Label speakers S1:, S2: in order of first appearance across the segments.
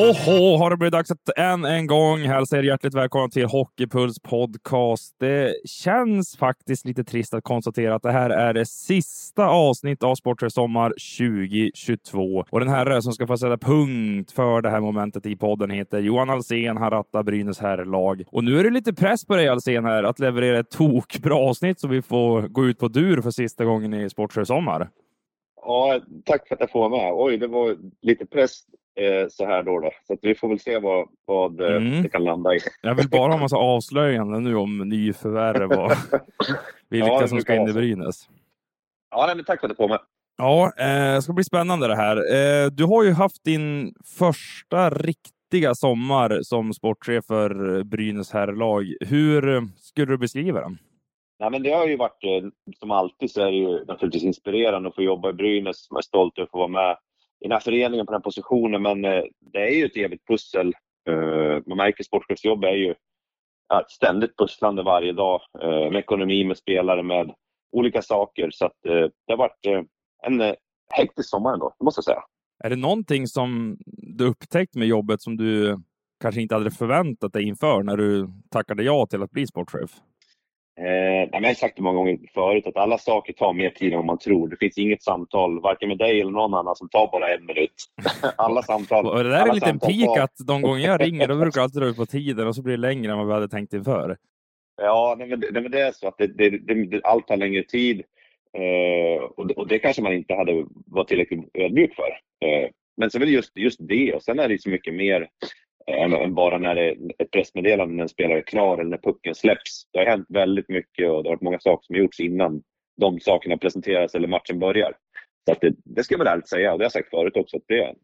S1: Ho, ho, har det blivit dags att än en gång hälsa er hjärtligt välkomna till Hockeypuls podcast. Det känns faktiskt lite trist att konstatera att det här är det sista avsnitt av Sporträtt Sommar 2022. Och den här som ska få sätta punkt för det här momentet i podden heter Johan Alsen. Han rattar Brynäs herrlag. Och nu är det lite press på dig Alsen här att leverera ett tokbra avsnitt så vi får gå ut på dur för sista gången i Sporträtt Sommar.
S2: Ja, tack för att jag får vara med. Oj, det var lite press eh, så här då. då. Så vi får väl se vad, vad eh,
S1: Mm.
S2: det kan landa i.
S1: Jag vill bara ha massa avslöjanden nu om nyförvärv och vilka
S2: Ja,
S1: som ska in i. Brynäs.
S2: Ja, nej, men tack för att jag får med.
S1: Ja, eh, det ska bli spännande det här. Eh, du har ju haft din första riktiga sommar som sportchef för Brynäs herrlag. Hur eh, skulle du beskriva den?
S2: Nej, men det har ju varit, eh, som alltid, så är det ju naturligtvis inspirerande att få jobba i Brynäs. Man är stolt över att få vara med i den här föreningen på den här positionen, men eh, det är ju ett evigt pussel. Eh, Man märker sportchefsjobb är ju ett ständigt pusslande varje dag eh, med ekonomi, med spelare, med olika saker. Så att, eh, det har varit eh, en eh, hektisk sommar ändå, det måste jag säga.
S1: Är det någonting som du upptäckt med jobbet som du kanske inte hade förväntat dig inför när du tackade ja till att bli sportchef?
S2: Eh, jag har sagt det många gånger förut att alla saker tar mer tid än vad man tror. Det finns inget samtal, varken med dig eller någon annan, som tar bara en minut. alla samtal.
S1: Och det där är en liten pik
S2: tar-
S1: att de gånger jag ringer, då brukar alltid dra ut på tiden och så blir det längre än vad vi hade tänkt inför.
S2: Ja, nej, men, det- nej, men det är så att det, det, det, det, allt tar längre tid. Eh, och, det, och det kanske man inte hade varit tillräckligt ödmjuk för. Eh, men så är det just, just det. Och sen är det så mycket mer än, bara när det är ett pressmeddelande när en spelare är klar eller när pucken släpps. Det har hänt väldigt mycket och det har varit många saker som gjorts innan de sakerna presenteras eller matchen börjar. Så det, det ska väl ärligt säga, och det har jag sagt förut också, att det,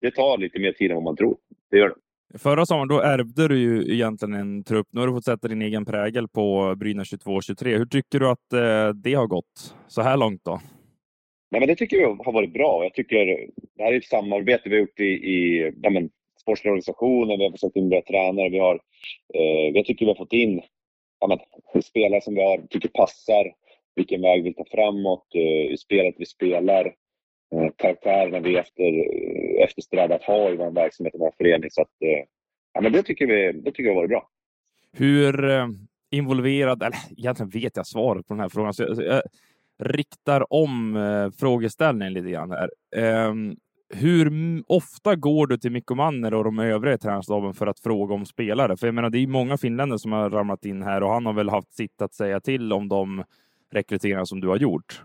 S2: det tar lite mer tid än vad man tror. Det gör det.
S1: Förra sommaren då ärvde du ju egentligen en trupp. Nu har du fått sätta din egen prägel på Brynäs 22-23. Hur tycker du att eh, det har gått så här långt då?
S2: Nej, men det tycker jag har varit bra. Jag tycker det här är ett samarbete vi har gjort i, i ja, men, sportsliga organisationen, Vi har försökt inbjuda tränare. Vi har, eh, jag tycker vi har fått in ja, men, spelare som vi har, tycker passar, vilken väg vi tar framåt, eh, i spelet vi spelar, eh, karaktärerna vi efter, eh, eftersträvar att ha i vår verksamhet och vår förening. Så att, eh, ja, men det tycker vi det tycker jag har varit bra.
S1: Hur eh, involverad, eller egentligen vet jag svaret på den här frågan, så jag, jag riktar om eh, frågeställningen lite grann här. Ehm, hur ofta går du till Mikko Manner och de övriga i tränarstaben för att fråga om spelare? För jag menar, det är ju många finländare som har ramlat in här och han har väl haft sitt att säga till om de rekryteringar som du har gjort.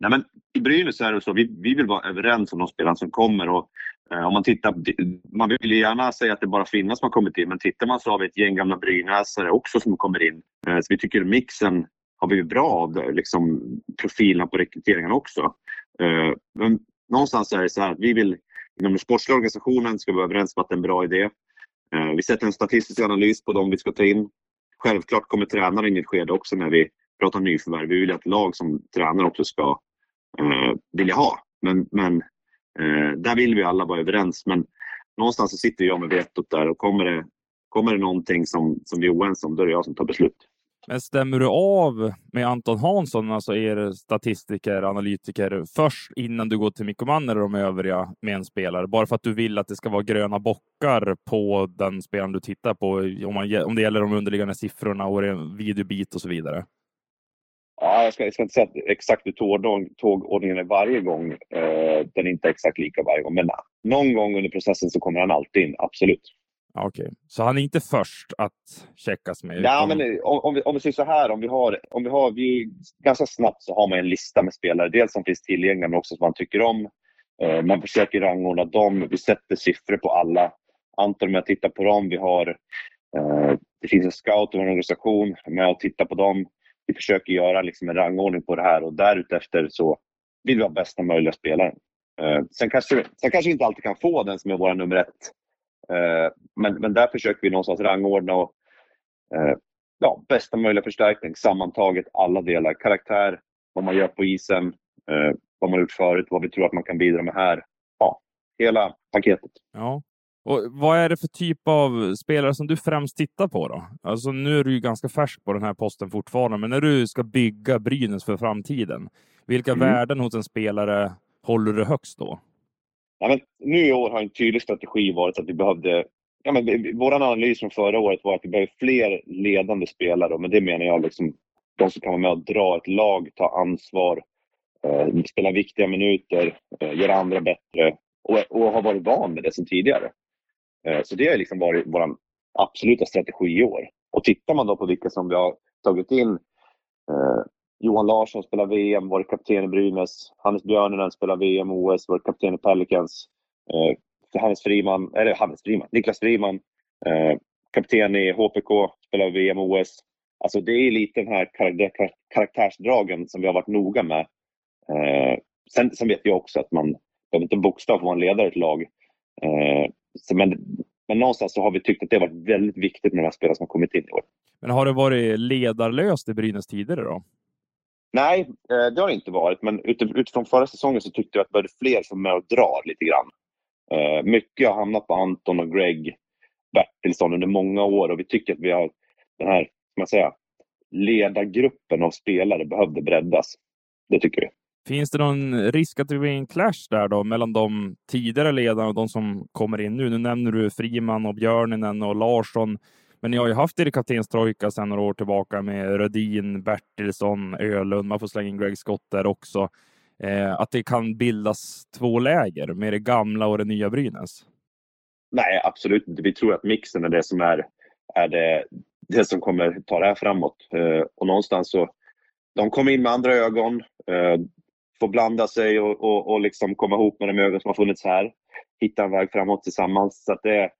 S2: Nej, men I Brynäs är det så, vi, vi vill vara överens om de spelarna som kommer. Och, eh, om man, tittar, man vill gärna säga att det bara finnas som har kommit in, men tittar man så har vi ett gäng gamla Brynäsare också som kommer in. Eh, så vi tycker mixen har blivit bra av liksom, profilerna på rekryteringen också. Eh, men någonstans är det så här att vi vill, inom den sportsliga organisationen ska vi vara överens om att det är en bra idé. Eh, vi sätter en statistisk analys på dem vi ska ta in. Självklart kommer tränaren in i ett skede också när vi pratar nyförvärv. Vi vill att lag som tränare också ska eh, vilja ha. Men, men eh, där vill vi alla vara överens. Men någonstans så sitter jag med vetot där och kommer det, kommer det någonting som, som vi är oense om, då är det jag som tar beslut.
S1: Men stämmer du av med Anton Hansson, alltså er statistiker, analytiker, först innan du går till Mikko Manner och de övriga med en spelare? Bara för att du vill att det ska vara gröna bockar på den spelaren du tittar på, om, man, om det gäller de underliggande siffrorna och en videobit och så vidare?
S2: Ja, jag, ska, jag ska inte säga att exakt hur tågordning- tågordningen är varje gång. Eh, den är inte exakt lika varje gång. Men nej, någon gång under processen så kommer han alltid in, absolut.
S1: Okej, så han är inte först att checkas med?
S2: Ja,
S1: utan-
S2: men eh, om, om, vi, om vi säger så här, om vi har, om vi har vi, ganska snabbt så har man en lista med spelare, dels som finns tillgängliga men också som man tycker om. Eh, man försöker rangordna dem, vi sätter siffror på alla, Anton med att titta på dem. Vi har, eh, det finns en scout och en organisation med att titta på dem. Vi försöker göra liksom en rangordning på det här och därutefter så vill vi ha bästa möjliga spelaren. Eh, sen, kanske, sen kanske vi inte alltid kan få den som är vår nummer ett. Eh, men, men där försöker vi någonstans rangordna och eh, ja, bästa möjliga förstärkning sammantaget alla delar. Karaktär, vad man gör på isen, eh, vad man gjort förut, vad vi tror att man kan bidra med här. Ja, hela paketet.
S1: Ja. Och vad är det för typ av spelare som du främst tittar på då? Alltså nu är du ju ganska färsk på den här posten fortfarande, men när du ska bygga Brynäs för framtiden, vilka mm. värden hos en spelare håller du högst då?
S2: Ja, men nu i år har en tydlig strategi varit att vi behövde Ja, men vår analys från förra året var att vi behöver fler ledande spelare. Men det menar jag liksom de som kan vara med och dra ett lag, ta ansvar, eh, spela viktiga minuter, eh, göra andra bättre och, och har varit van med det sedan tidigare. Eh, så det har liksom varit vår absoluta strategi i år. Och tittar man då på vilka som vi har tagit in. Eh, Johan Larsson spelar VM, varit kapten i Brynäs. Hannes Björninen spelar VM och OS, varit kapten i Pelicans. Eh, Hannes Friman, eller Hannes Friman, Niklas Friman, eh, kapten i HPK, spelar VM och OS. Alltså det är lite den här karaktärsdragen som vi har varit noga med. Eh, sen, sen vet jag också att man behöver inte bokstav för att vara en ledare i ett lag. Eh, så, men, men någonstans så har vi tyckt att det har varit väldigt viktigt med de här spelarna som har kommit in i år.
S1: Men har det varit ledarlöst i Brynäs tidigare då?
S2: Nej, eh, det har det inte varit. Men utifrån förra säsongen så tyckte jag att det var fler som med och drar lite grann. Eh, mycket har hamnat på Anton och Greg Bertilsson under många år och vi tycker att vi har den här, man säga, ledargruppen av spelare behövde breddas. Det tycker vi.
S1: Finns det någon risk att det blir en clash där då mellan de tidigare ledarna och de som kommer in nu? Nu nämner du Friman och Björninen och Larsson. Men ni har ju haft er kaptenstrojka sedan några år tillbaka med Rödin, Bertilsson, Ölund. Man får slänga in Greg Scott där också. Eh, att det kan bildas två läger med det gamla och det nya Brynäs?
S2: Nej, absolut inte. Vi tror att mixen är det som är, är det, det som kommer ta det här framåt. Eh, och någonstans så, de kommer in med andra ögon. Eh, får blanda sig och, och, och liksom komma ihop med de ögon som har funnits här. Hitta en väg framåt tillsammans. Så att det,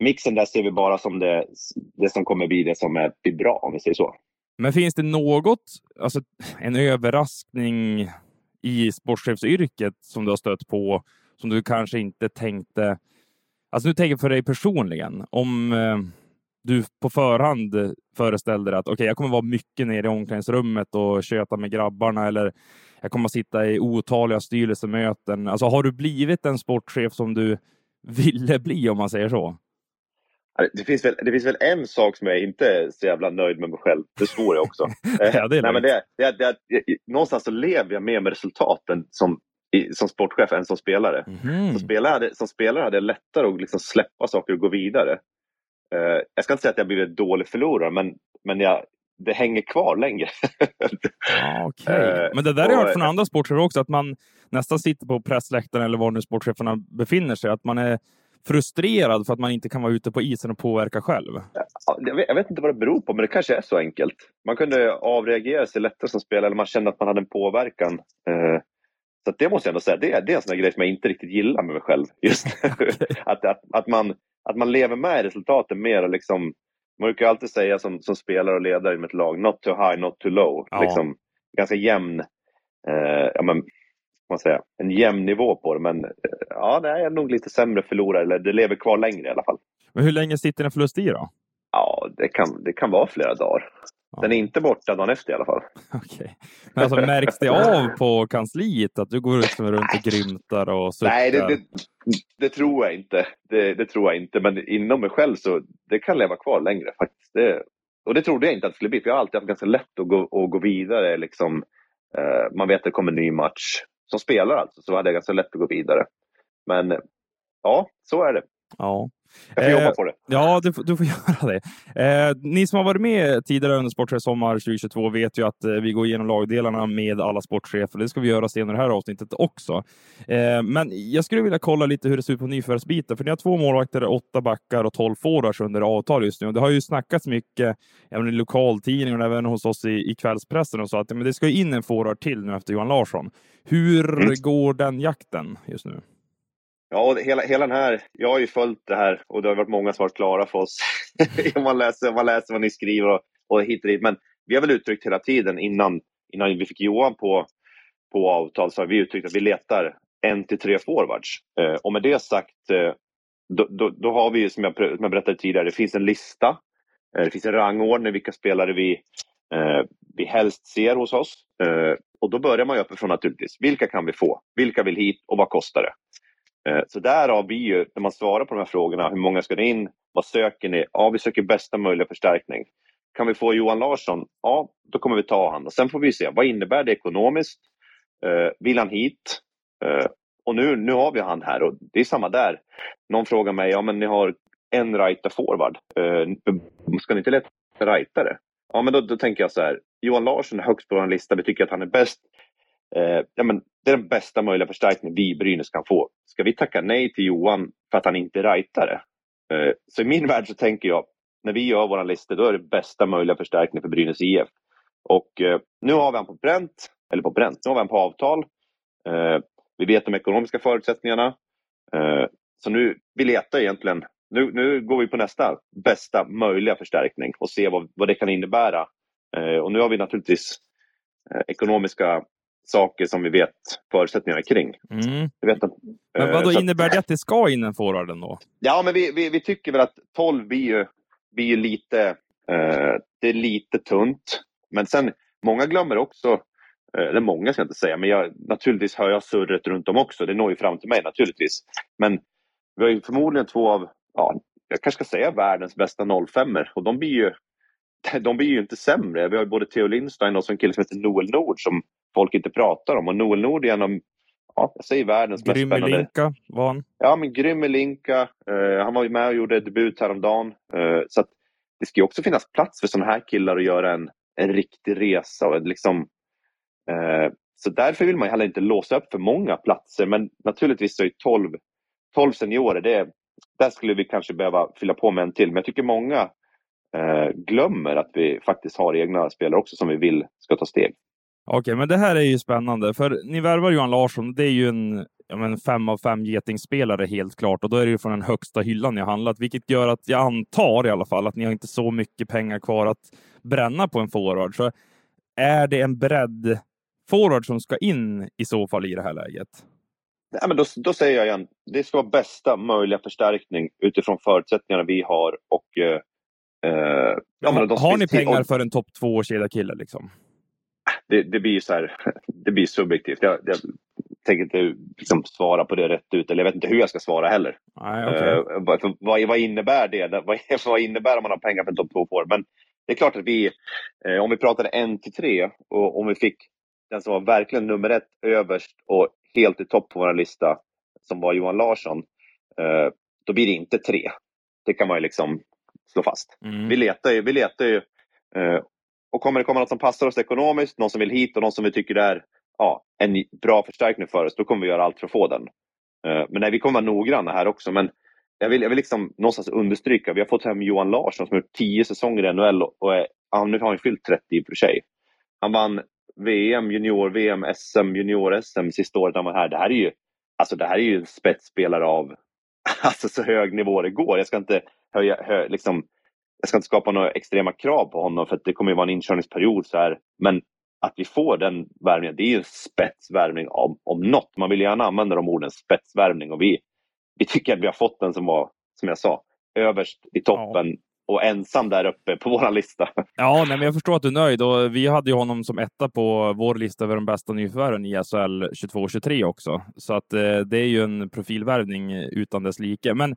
S2: mixen där ser vi bara som det, det som kommer bli det som är, blir bra, om vi säger så.
S1: Men finns det något, alltså en överraskning i sportchefsyrket som du har stött på, som du kanske inte tänkte... Alltså nu tänker jag för dig personligen, om eh, du på förhand föreställde dig att okej, okay, jag kommer vara mycket nere i omklädningsrummet och köta med grabbarna eller jag kommer att sitta i otaliga styrelsemöten. Alltså har du blivit den sportchef som du ville bli om man säger så?
S2: Det finns, väl, det finns väl en sak som jag inte är så jävla nöjd med mig själv. Det svor jag också. ja, det är Nej, men det, det, det, någonstans så lever jag mer med resultaten som, som sportchef än som spelare. Mm. Som, spelare hade, som spelare hade jag lättare att liksom släppa saker och gå vidare. Uh, jag ska inte säga att jag blivit dålig förlorare men, men jag, det hänger kvar längre.
S1: ja, okay. Men det där har jag hört från andra sportchefer också, att man nästan sitter på pressläktaren eller var nu sportcheferna befinner sig, att man är frustrerad för att man inte kan vara ute på isen och påverka själv.
S2: Jag vet, inte vad det beror på, men det kanske är så enkelt. Man kunde avreagera sig lättare som spelare, eller man kände att man hade en påverkan. Eh, så det måste jag ändå säga, det, det är en sån grej som jag inte riktigt gillar med mig själv. Just att, att, att, man, att man lever med resultaten mer och liksom man brukar alltid säga som, som spelare och ledare i ett lag, not too high, not too low. Ja. Liksom, ganska jämn, eh, ja, men, man säga, en jämn nivå på det. Men eh, ja, det är nog lite sämre förlorare, eller det lever kvar längre i alla fall.
S1: Men hur länge sitter en förlust i då?
S2: Ja, det kan, det kan vara flera dagar. Den är inte borta dagen efter i alla fall.
S1: Okay. Men alltså, märks det av på kansliet att du går liksom runt och grymtar och suckar?
S2: Nej, det, det, det, tror jag inte. Det, det, tror jag inte. Men inom mig själv så det kan leva kvar längre faktiskt. Det, och det trodde jag inte att det skulle bli. För jag har alltid haft ganska lätt att gå, att gå vidare. Liksom, eh, man vet att det kommer en ny match. Som spelare alltså, så hade jag ganska lätt att gå vidare. Men ja, så är det.
S1: Ja.
S2: Jag får jobba eh, på det.
S1: Ja, du, du får göra det. Eh, ni som har varit med tidigare under Sportchef Sommar 2022 vet ju att eh, vi går igenom lagdelarna med alla sportchefer. Det ska vi göra senare i det här avsnittet också. Eh, men jag skulle vilja kolla lite hur det ser ut på nyförvärvsbiten. För ni har två målvakter, åtta backar och tolv forwards under avtal just nu. Och det har ju snackats mycket även i lokaltidningen och även hos oss i, i kvällspressen och så att men det ska in en forward till nu efter Johan Larsson. Hur mm. går den jakten just nu?
S2: Ja, hela, hela den här, jag har ju följt det här och det har varit många som varit klara för oss. man läser, man läser vad ni skriver och, och hit och dit. Men vi har väl uttryckt hela tiden innan, innan vi fick Johan på, på avtal så har vi uttryckt att vi letar en till tre forwards. Eh, och med det sagt, eh, då, då, då, har vi som jag, som jag berättade tidigare, det finns en lista. Eh, det finns en rangordning vilka spelare vi, eh, vi helst ser hos oss. Eh, och då börjar man ju uppifrån naturligtvis. Vilka kan vi få? Vilka vill hit och vad kostar det? Eh, så därav blir ju, när man svarar på de här frågorna, hur många ska det in? Vad söker ni? Ja, vi söker bästa möjliga förstärkning. Kan vi få Johan Larsson? Ja, då kommer vi ta honom. Sen får vi se, vad innebär det ekonomiskt? Eh, vill han hit? Eh, och nu, nu har vi han här och det är samma där. Någon frågar mig, ja men ni har en rightad forward. Eh, ska ni inte leta rightare? Ja men då, då tänker jag så här, Johan Larsson är högst på vår lista, vi tycker att han är bäst. Eh, ja, men det är den bästa möjliga förstärkning vi Brynäs kan få. Ska vi tacka nej till Johan för att han inte är rightare? Eh, så i min värld så tänker jag, när vi gör våra listor, då är det bästa möjliga förstärkning för Brynäs IF. Och eh, nu har vi han på bränt, eller på bränt, nu har vi han på avtal. Eh, vi vet de ekonomiska förutsättningarna. Eh, så nu, vi letar egentligen, nu, nu går vi på nästa bästa möjliga förstärkning och ser vad, vad det kan innebära. Eh, och nu har vi naturligtvis eh, ekonomiska saker som vi vet förutsättningarna kring.
S1: Mm. vet att, men vad då eh, innebär det att det ska in en forward då?
S2: Ja, men vi, vi, vi, tycker väl att 12 blir ju, blir ju lite, eh, det är lite tunt. Men sen, många glömmer också, eh, eller många ska jag inte säga, men jag, naturligtvis hör jag surret runt om också. Det når ju fram till mig naturligtvis. Men vi har ju förmodligen två av, ja, jag kanske ska säga världens bästa 05 och de blir ju de blir ju inte sämre. Vi har både Theo Lindstein och en kille som heter Noel Nord som folk inte pratar om. Och Noel Nord är en av, ja, jag säger världens
S1: mest spännande... Linka var han.
S2: Ja, men grym i Linka. Uh, han var ju med och gjorde debut häromdagen. Uh, så att det ska ju också finnas plats för sådana här killar att göra en, en riktig resa. Och liksom, uh, så därför vill man heller inte låsa upp för många platser. Men naturligtvis så är 12, 12 seniorer, det, där skulle vi kanske behöva fylla på med en till. Men jag tycker många eh, glömmer att vi faktiskt har egna spelare också som vi vill ska ta steg.
S1: Okej, men det här är ju spännande, för ni värvar Johan Larsson. Det är ju en ja, men fem av fem getingspelare helt klart och då är det ju från den högsta hyllan ni har handlat, vilket gör att jag antar i alla fall att ni har inte så mycket pengar kvar att bränna på en forward. Så är det en bredd forward som ska in i så fall i det här läget?
S2: Nej, men då, då säger jag igen, det ska vara bästa möjliga förstärkning utifrån förutsättningarna vi har och eh,
S1: Eh, ja, men har ni pengar för en topp två kedja kille liksom?
S2: Det, det, blir så här, det blir subjektivt. Jag, jag tänker inte liksom svara på det rätt ut, eller jag vet inte hur jag ska svara heller.
S1: Nej, okay. uh,
S2: vad, vad, vad, innebär det? Vad, vad innebär om man har pengar för topp två får? Men det är klart att vi, uh, om vi pratade en till tre och om vi fick den som var verkligen nummer ett överst och helt i topp på vår lista, som var Johan Larsson, uh, då blir det inte tre. Det kan man ju liksom slå fast. Mm. Vi letar ju, vi letar ju eh, och kommer det komma något som passar oss ekonomiskt, någon som vill hit och någon som vi tycker är ja, en bra förstärkning för oss, då kommer vi göra allt för att få den. Eh, men nej, vi kommer vara noggranna här också. Men jag vill, jag vill liksom någonstans understryka, vi har fått hem Johan Larsson som har gjort tio säsonger i NHL och är, ja, nu har han fyllt 30 i och för sig. Han vann VM, junior-VM, SM, junior-SM sista året han var här. Det här är ju, alltså det här är ju en spetsspelare av alltså så hög nivå det går. Jag ska inte höja, hö, liksom, jag ska inte skapa några extrema krav på honom för det kommer ju vara en inkörningsperiod. Så här. Men att vi får den värvningen, det är ju en spetsvärvning om, om något. Man vill gärna använda de orden, spetsvärvning. Och vi, vi tycker att vi har fått den som var, som jag sa, överst i toppen ja. och ensam där uppe på vår lista.
S1: Ja, nej, men jag förstår att du är nöjd och vi hade ju honom som etta på vår lista över de bästa nyförvärven i SHL 22-23 också. Så att eh, det är ju en profilvärvning utan dess like. Men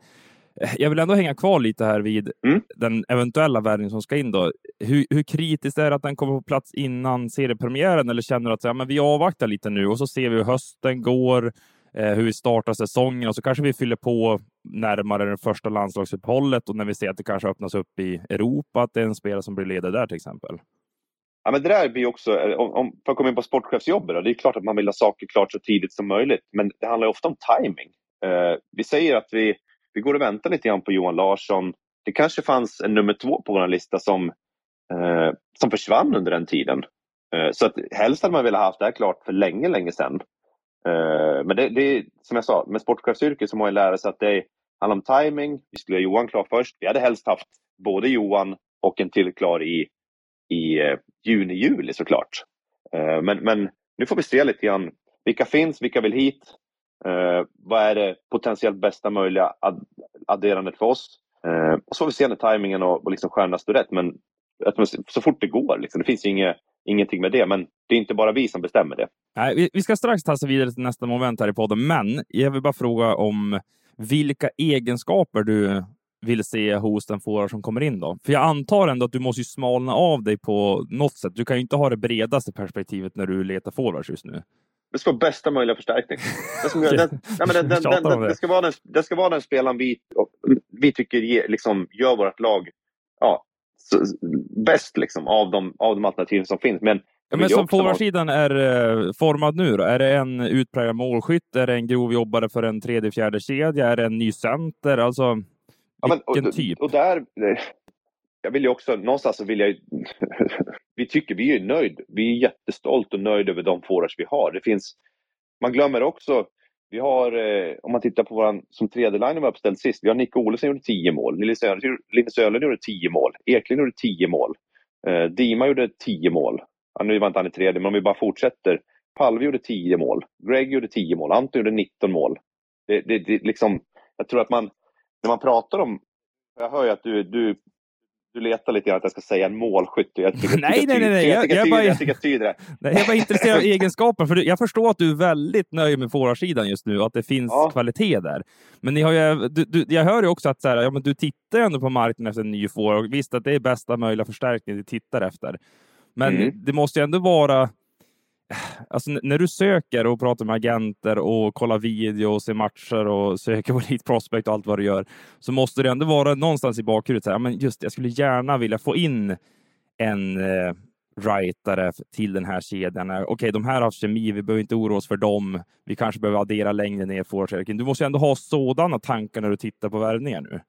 S1: jag vill ändå hänga kvar lite här vid mm. den eventuella värvning som ska in. Då. Hur, hur kritiskt är det att den kommer på plats innan seriepremiären? Eller känner du att ja, men vi avvaktar lite nu och så ser vi hur hösten går, eh, hur vi startar säsongen och så kanske vi fyller på närmare det första landslagsuppehållet och när vi ser att det kanske öppnas upp i Europa, att det är en spelare som blir ledare där till exempel.
S2: Ja, men det där blir också, eh, om, om, för att komma in på sportchefsjobbet, det är klart att man vill ha saker klart så tidigt som möjligt, men det handlar ofta om timing. Eh, vi säger att vi vi går och väntar lite grann på Johan Larsson. Det kanske fanns en nummer två på vår lista som, eh, som försvann under den tiden. Eh, så att helst hade man velat ha haft det här klart för länge, länge sedan. Eh, men det, det är som jag sa, med sportchefsyrket så må man lära sig att det handlar om timing. Vi skulle ha Johan klar först. Vi hade helst haft både Johan och en till klar i, i eh, juni, juli såklart. Eh, men, men nu får vi se lite grann. Vilka finns? Vilka vill hit? Eh, vad är det potentiellt bästa möjliga ad adderandet för oss? Eh, och så får vi se när tajmingen och, och liksom stjärnorna står rätt. Men så fort det går. Liksom. Det finns inget, ingenting med det, men det är inte bara vi som bestämmer det.
S1: Nej, vi, vi ska strax ta oss vidare till nästa moment här i podden, men jag vill bara fråga om vilka egenskaper du vill se hos den fårare som kommer in då? För jag antar ändå att du måste ju smalna av dig på något sätt. Du kan ju inte ha det bredaste perspektivet när du letar forwards just nu.
S2: Det ska vara bästa möjliga förstärkning. Det ska, den, nej, den, den, den, det ska, vara den, det ska vara den spelaren vi, vi tycker ge, liksom, gör vårt lag ja, bäst liksom, av, de, av de alternativ som finns. Men,
S1: ja, men som forwardsidan är uh, formad nu då? Är det en utpräglad målskytt? Är det en grov jobbare för en tredje, fjärde kedja? Är det en ny center? Alltså,
S2: ja, men, vilken och, typ? Och där, jag vill ju också, någonstans så vill jag vi tycker vi är nöjd. Vi är jättestolt och nöjda över de forwards vi har. Det finns, man glömmer också vi har, eh, om man tittar på våran, som tredje line var uppställd sist, vi har Nick Olsson gjorde 10 mål, Linus Öhlund gjorde 10 mål, Eklind gjorde 10 mål, eh, Dima gjorde 10 mål. Ja, nu var inte han i tredje, men om vi bara fortsätter. Palve gjorde 10 mål, Greg gjorde 10 mål, Anton gjorde 19 mål. Det, det, det, liksom, jag tror att man, när man pratar om, jag hör ju att du, du du letar lite grann att jag ska säga en målskytt. Jag
S1: tycker, nej, nej, nej, nej. Jag, jag, bara, jag tycker tyder det. Nej, jag är bara intresserad av egenskaper. För jag förstår att du är väldigt nöjd med forwardsidan just nu och att det finns ja. kvalitet där. Men ni har ju, du, du, jag hör ju också att så här, ja, men du tittar ändå på marknaden efter en ny forward. Visst att det är bästa möjliga förstärkning du tittar efter. Men mm. det måste ju ändå vara Alltså, när du söker och pratar med agenter och kollar video och ser matcher och söker på Elite Prospect och allt vad du gör, så måste det ändå vara någonstans i bakhuvudet. Så här, men just jag skulle gärna vilja få in en eh, writare till den här kedjan. Eh, okej, okay, de här har kemi, vi behöver inte oroa oss för dem. Vi kanske behöver addera längre ner. Du måste ändå ha sådana tankar när du tittar på värvningar nu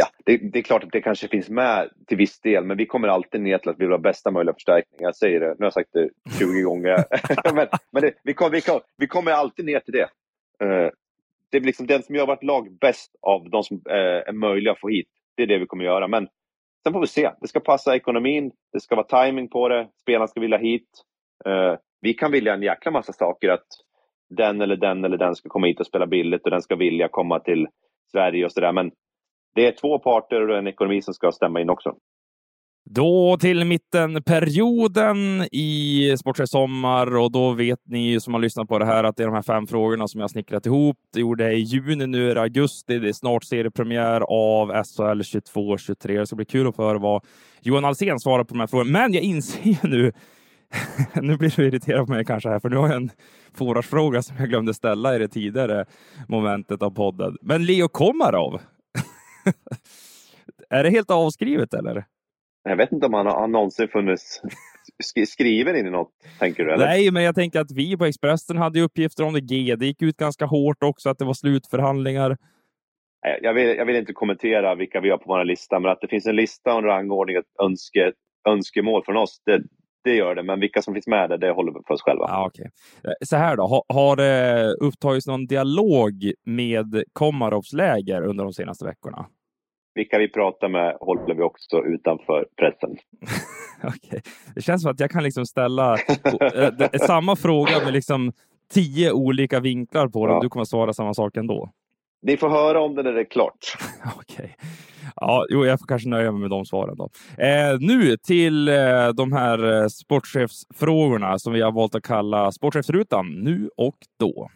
S2: ja, det, det, är klart att det kanske finns med till viss del, men vi kommer alltid ner till att vi vill ha bästa möjliga förstärkning. Jag säger det, nu har jag sagt det 20 gånger. men men det, vi, kom, vi, kom, vi, kommer alltid ner till det. Uh, det är liksom den som gör vårt lag bäst av de som uh, är möjliga att få hit. Det är det vi kommer göra. Men sen får vi se. Det ska passa ekonomin, det ska vara timing på det, spelarna ska vilja hit. Uh, vi kan vilja en jäkla massa saker. att den eller den eller den ska komma hit och spela billigt och den ska vilja komma till Sverige och sådär. Men det är två parter och en ekonomi som ska stämma in också.
S1: Då till mittenperioden i Sportchef Sommar och då vet ni som har lyssnat på det här att det är de här fem frågorna som jag snickrat ihop. Det gjorde jag i juni, nu är det augusti. Det är snart seriepremiär av SHL 22-23. Det ska bli kul att få höra vad Johan Alsen svarar på de här frågorna. Men jag inser nu, nu blir du irriterad på mig kanske här, för nu har jag en forwardsfråga som jag glömde ställa i det tidigare momentet av podden. Men Leo Komarov, är det helt avskrivet eller?
S2: Jag vet inte om han någonsin funnits skriven in i något, tänker du? Eller?
S1: Nej, men jag tänker att vi på Expressen hade uppgifter om det. GD gick ut ganska hårt också, att det var slutförhandlingar.
S2: Jag vill, jag vill inte kommentera vilka vi har på vår lista, men att det finns en lista och en rangordning, ett önske, önskemål från oss, det, det gör det, men vilka som finns med där, det håller vi för oss själva.
S1: Ja, okay. Så här då, har, har det upptagits någon dialog med Komarovs läger under de senaste veckorna?
S2: Vilka vi pratar med håller vi också utanför pressen.
S1: okay. Det känns som att jag kan liksom ställa eh, samma fråga med liksom tio olika vinklar på den. Ja. Du kommer svara samma sak ändå.
S2: Ni får höra om det när det är klart.
S1: Okej. Okay. Ja, jo, jag får kanske nöja mig med de svaren då. Eh, nu till eh, de här eh, sportchefsfrågorna som vi har valt att kalla sportchefsrutan nu och då.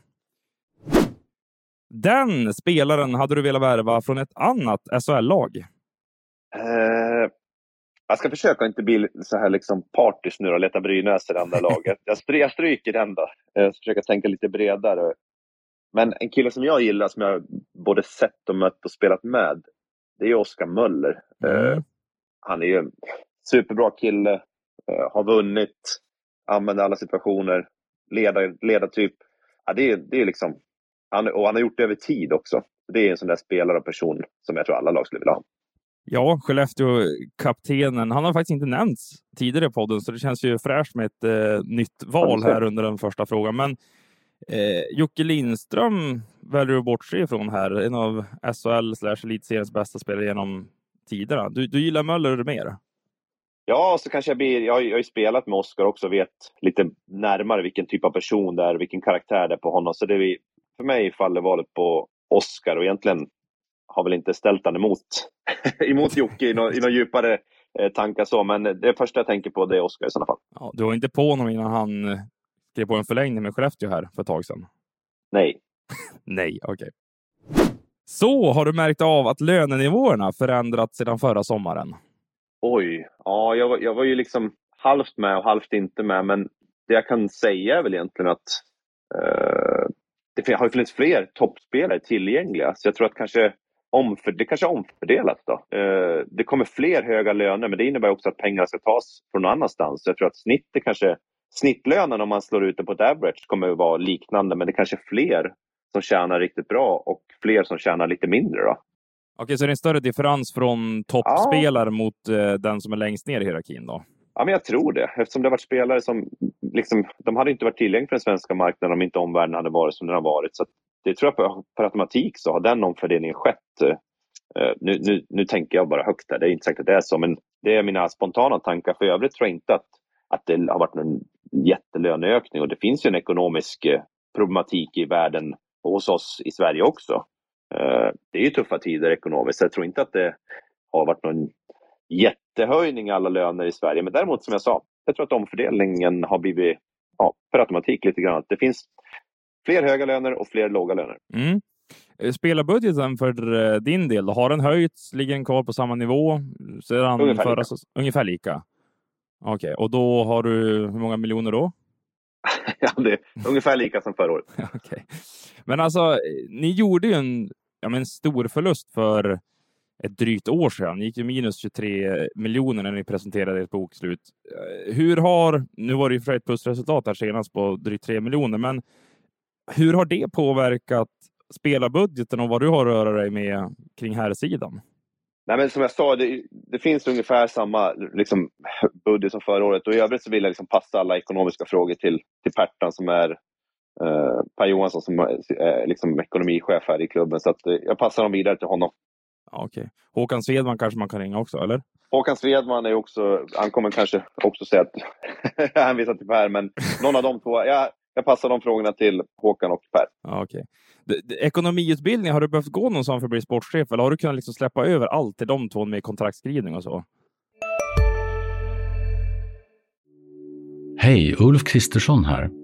S1: Den spelaren hade du velat värva från ett annat SHL-lag?
S2: Eh, jag ska försöka inte bli så här liksom partisk nu och leta Brynäs i det andra laget. Jag, stry jag stryker den då. Jag ska försöka tänka lite bredare. Men en kille som jag gillar, som jag både sett och mött och spelat med, det är Oskar Möller. Mm. Uh, han är ju en superbra kille, uh, har vunnit, använder alla situationer, ledar, ledartyp. Ja, det, är, det är liksom, han, och han har gjort det över tid också. Det är en sån där spelare och person som jag tror alla lag skulle vilja ha.
S1: Ja, Skellefteå-kaptenen. Han har faktiskt inte nämnts tidigare i podden, så det känns ju fräscht med ett eh, nytt val här under den första frågan. Men Eh, Jocke Lindström väljer du att bortse ifrån här. En av SHL slash elitseriens bästa spelare genom tiderna. Du, du gillar Möller mer?
S2: Ja, så kanske jag blir... Jag har, jag har ju spelat med Oskar också och vet lite närmare vilken typ av person det är, vilken karaktär det är på honom. Så det vi, för mig faller valet på Oskar och egentligen har väl inte ställt han emot, emot Jocke i några djupare eh, tankar så, men det första jag tänker på det är Oskar i sådana fall.
S1: Ja, du var inte på honom innan han eh, skrev på en förlängning med Skellefteå här för ett tag sedan?
S2: Nej.
S1: Nej, okej. Okay. Så har du märkt av att lönenivåerna förändrats sedan förra sommaren?
S2: Oj, ja, jag var, jag var ju liksom halvt med och halvt inte med, men det jag kan säga är väl egentligen att eh, det har funnits fler toppspelare tillgängliga, så jag tror att kanske omför, det kanske omfördelas. Då. Eh, det kommer fler höga löner, men det innebär också att pengar ska tas från någon annanstans. Jag tror att snittet kanske, snittlönen om man slår ut det på ett average kommer att vara liknande, men det kanske är fler som tjänar riktigt bra och fler som tjänar lite mindre. Då.
S1: Okej, så det är en större differens från toppspelare ja. mot eh, den som är längst ner i hierarkin då?
S2: Ja, men jag tror det. Eftersom det har varit spelare som liksom, de hade inte varit tillgängliga för den svenska marknaden om inte omvärlden hade varit som den har varit. Så det tror jag per automatik så har den omfördelningen skett. Uh, nu, nu, nu tänker jag bara högt här, det är inte säkert att det är så, men det är mina spontana tankar. För övrigt tror jag inte att, att det har varit en jättelöneökning och det finns ju en ekonomisk uh, problematik i världen hos oss i Sverige också. Uh, det är ju tuffa tider ekonomiskt, så jag tror inte att det har varit någon jättehöjning i alla löner i Sverige. Men däremot som jag sa, jag tror att omfördelningen har blivit ja, per automatik lite grann. Det finns fler höga löner och fler låga löner.
S1: Mm. Eh, Spelarbudgeten för eh, din del, har den höjts? Ligger den kvar på samma nivå?
S2: Sedan ungefär, förra, lika.
S1: ungefär lika. Okej, okay. och då har du hur många miljoner då?
S2: ja, det är ungefär lika som förra året.
S1: okay. Men alltså, ni gjorde ju en ja, men stor förlust för ett drygt år sedan. Ni gick ju minus 23 miljoner när ni presenterade ert bokslut. Eh, hur har, nu var det ju för ett plusresultat här senast på drygt 3 miljoner, men hur har det påverkat spelarbudgeten och vad du har att röra dig med kring här sidan?
S2: Nej, men som jag sa, det, det finns ungefär samma liksom, budget som förra året och i övrigt så vill jag liksom passa alla ekonomiska frågor till, till Pertan som är eh, Per Johansson som är liksom ekonomichef här i klubben. Så att, eh, jag passar dem vidare till honom.
S1: Okej. Håkan Svedman kanske man kan ringa också, eller?
S2: Håkan Svedman är också, han kommer kanske också säga att jag hänvisar till Per, men någon av de två. Jag, jag passar de frågorna till Håkan och Per.
S1: Ja, okay. Ekonomiutbildning, har du behövt gå någon sån för att bli sportchef eller har du kunnat liksom släppa över allt till de två med kontraktskrivning och så?
S3: Hej, Ulf Kristersson här.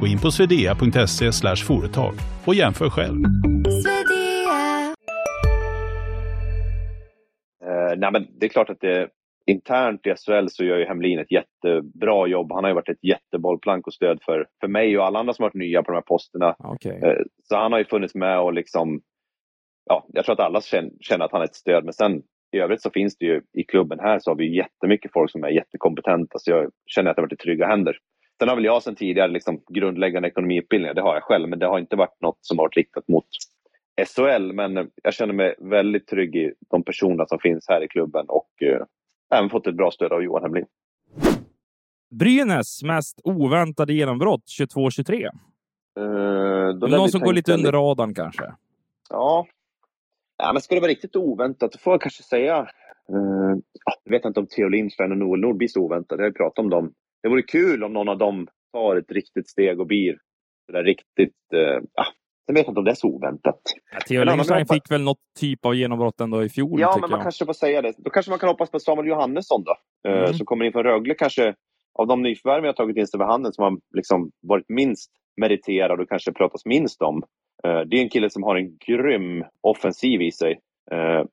S4: Gå in på swedea.se företag och jämför själv.
S2: Uh, nej, men det är klart att det, internt i SHL så gör ju Hemlin ett jättebra jobb. Han har ju varit ett jättebollplank och stöd för, för mig och alla andra som varit nya på de här posterna.
S1: Okay. Eh,
S2: så han har ju funnits med och liksom, ja, jag tror att alla känner att han är ett stöd. Men sen i övrigt så finns det ju i klubben här så har vi jättemycket folk som är jättekompetenta. Så jag känner att jag har varit i trygga händer. Sen har väl jag sen tidigare liksom grundläggande ekonomiutbildningar, det har jag själv, men det har inte varit något som har varit riktat mot SHL. Men jag känner mig väldigt trygg i de personer som finns här i klubben och eh, även fått ett bra stöd av Johan Hemlin.
S1: Brynäs mest oväntade genombrott 22-23? Uh, Någon som går lite under radarn kanske?
S2: Ja. ja, men ska det vara riktigt oväntat, då får jag kanske säga... Uh, jag vet inte om Theo Lindstein och Noel Nord blir så oväntade. Jag har ju pratat om dem. Det vore kul om någon av dem tar ett riktigt steg och blir det där riktigt... Uh, Sen vet jag inte om det är så oväntat.
S1: Ja, Theo Lindstein fick väl något typ av genombrott ändå i fjol?
S2: Ja, men man jag. kanske får säga det. Då kanske man kan hoppas på Samuel Johannesson då, eh, mm. som kommer in från Rögle. Kanske av de nyförvärv jag tagit in sig vid handen som har liksom varit minst meriterad och kanske pratas minst om. Eh, det är en kille som har en grym offensiv i sig. Eh,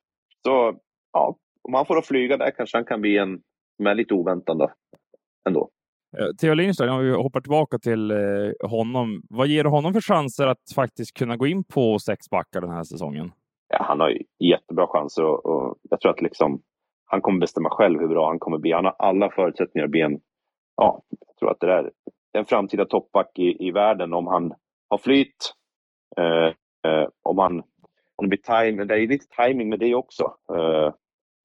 S2: så ja, om han får att flyga där kanske han kan bli en som är lite oväntad ändå.
S1: Eh, Theo Lindström, om vi hoppar tillbaka till eh, honom. Vad ger du honom för chanser att faktiskt kunna gå in på sex backar den här säsongen?
S2: Ja, han har jättebra chanser och, och jag tror att liksom, han kommer bestämma själv hur bra han kommer bli. Han har alla förutsättningar att bli en, ja, jag tror att det är en framtida toppback i, i världen om han har flyt. Eh, eh, om, han, om det blir timing, det är lite timing med det också. Eh,